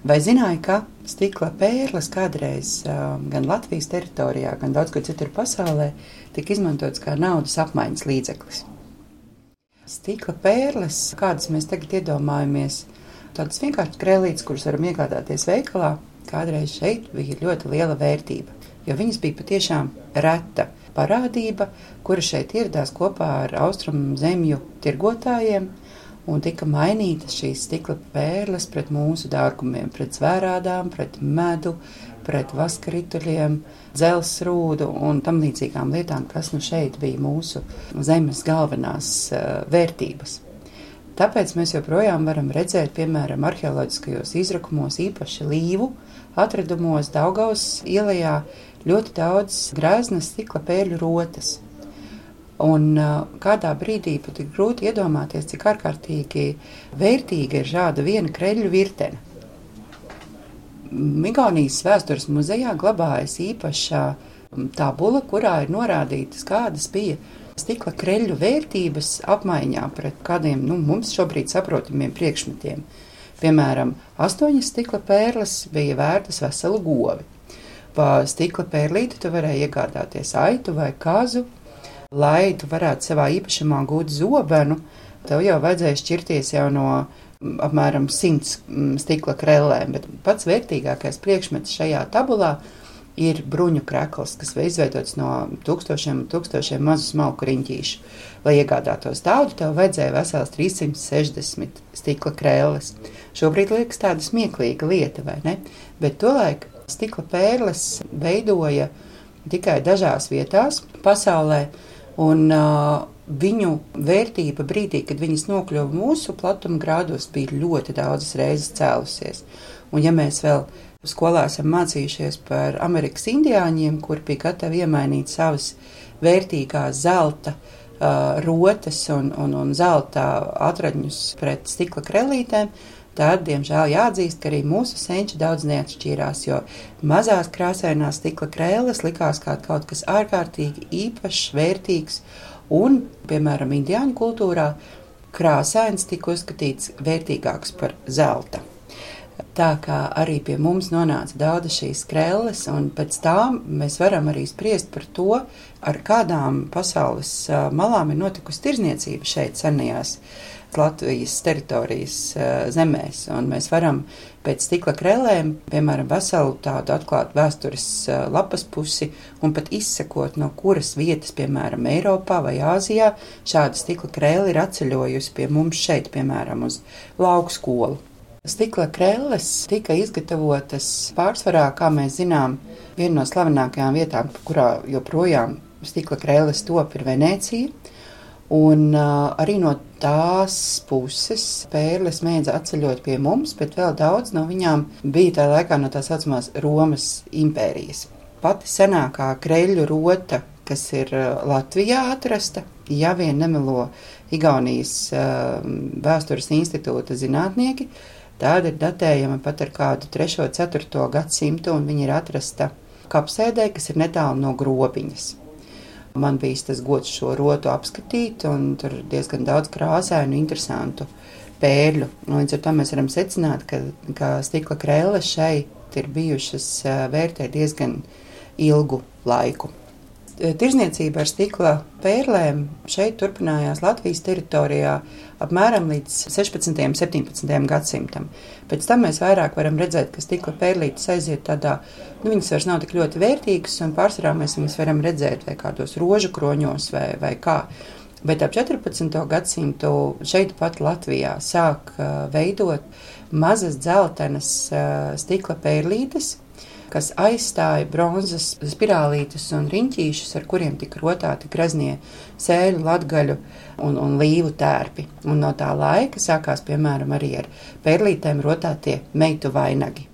Vai zināja, ka stikla pērles kādreiz gan Latvijas teritorijā, gan daudz kur citur pasaulē tika izmantots kā naudas apmaiņas līdzeklis? Stikla pērles, kādas mēs tagad iedomājamies, tādas vienkāršas krēlītes, kuras varam iegādāties veikalā, kādreiz šeit bija ļoti liela vērtība, jo viņas bija patiešām reta parādība, kura šeit ieradās kopā ar austrumu zemju tirgotājiem. Un tika mainītas šīs stikla pērles pret mūsu dārgumiem, pret zvērādām, pret medu, pret vaskarituļiem, dzelzrūdu un tam līdzīgām lietām, kas nu šeit bija mūsu zemes galvenās uh, vērtības. Tāpēc mēs joprojām varam redzēt, piemēram, arheoloģiskajos izrakumos, īpaši līvu atradumos Daugaus ielā, ļoti daudz grēznas stikla pēļu rotas. Un uh, kādā brīdī pat ir grūti iedomāties, cik ārkārtīgi vērtīga ir šāda viena kreļu virtene. Igaunijas vēstures muzejā glabājas īpaša tabula, kurā ir norādītas, kādas bija stikla kreļu vērtības apmaiņā pret kādiem nu, mums šobrīd saprotamiem priekšmetiem. Piemēram, astoņas stikla pērles bija vērtas veselu govi pa stikla pērlīti tu varēji iegādāties aitu vai kazu. Lai tu varētu savā īpašumā gūt zobenu, tev jau vajadzēja šķirties jau no apmēram 100 stikla krellēm, bet pats vērtīgākais priekšmets šajā tabulā ir bruņu krekls, kas ir izveidots no tūkstošiem, tūkstošiem mazu smalku riņķīšu. Lai iegādātos tādu, tev vajadzēja vesels 360 stikla krēles. Šobrīd liekas tāda smieklīga lieta, vai ne? Bet tolaik Stikla pērles veidoja tikai dažās vietās pasaulē, un uh, viņu vērtība brīdī, kad viņas nokļuva mūsu platuma grādos, bija ļoti daudzas reizes cēlusies. Un ja mēs vēl skolā esam mācījušies par Amerikas indiāņiem, kur bija gatavi iemainīt savas vērtīgās zelta uh, rotas un, un, un zelta atradņus pret stikla krelītēm, tad, diemžēl, jāatzīst, ka arī mūsu senči daudz neatšķīrās, jo mazās krāsainās stikla krēles likās kā kaut kas ārkārtīgi īpašs, vērtīgs, un, piemēram, indiāņu kultūrā krāsains tika uzskatīts vērtīgāks par zelta. Tā kā arī pie mums nonāca daudz šīs krēles, un pēc tam mēs varam arī spriest par to, ar kādām pasaules malām ir notikusi tirzniecība šeit senajās Latvijas teritorijas zemēs. Un mēs varam pēc stikla krēlēm, piemēram, veselu tādu atklātu vēstures lapas pusi un pat izsekot, no kuras vietas, piemēram, Eiropā vai Āzijā, šāda stikla krēla ir atceļojusi pie mums šeit, piemēram, uz lauku skolu. Stikla krēles tika izgatavotas pārsvarā, kā mēs zinām, viena no slavenākajām vietām, kurā joprojām stikla krēles top, ir Venecija. Un uh, arī no tās puses pērles mēdza atceļot pie mums, bet vēl daudz no viņām bija tā laikā no tā saucamās Romas impērijas. Pati senākā kreļu rota, kas ir Latvijā atrasta, ja vien nemelo Igaunijas uh, vēstures institūta zinātnieki, tāda ir datējama pat ar kādu 3. un 4. gadsimtu, un viņa ir atrasta kapsēdē, kas ir netālu no grobiņas. Man bija tas gods šo rotu apskatīt, un tur diezgan daudz krāsainu, interesantu pērļu. Līdz ar to mēs varam secināt, ka, ka stikla krēles šeit ir bijušas vērtē diezgan ilgu laiku. Tirzniecība ar stikla pērlēm šeit turpinājās Latvijas teritorijā apmēram līdz 16. un 17. gadsimtam. Pēc tam mēs vairāk varam redzēt, ka stikla pērlītes aiziet tādā, nu, viņas vairs nav tik ļoti vērtīgas, un pārsvarā mēs viņas varam redzēt vai kādos rožu kroņos vai, vai kā. Bet ap 14. gadsimtu šeit pat Latvijā sāk uh, veidot mazas dzeltenas uh, stikla pērlītes, kas aizstāja bronzas spirālītes un riņķīšus, ar kuriem tika rotāti graznie sēļu, latgaļu un, un līvu tērpi. Un no tā laika sākās, piemēram, arī ar pērlītēm rotātie meitu vainagi.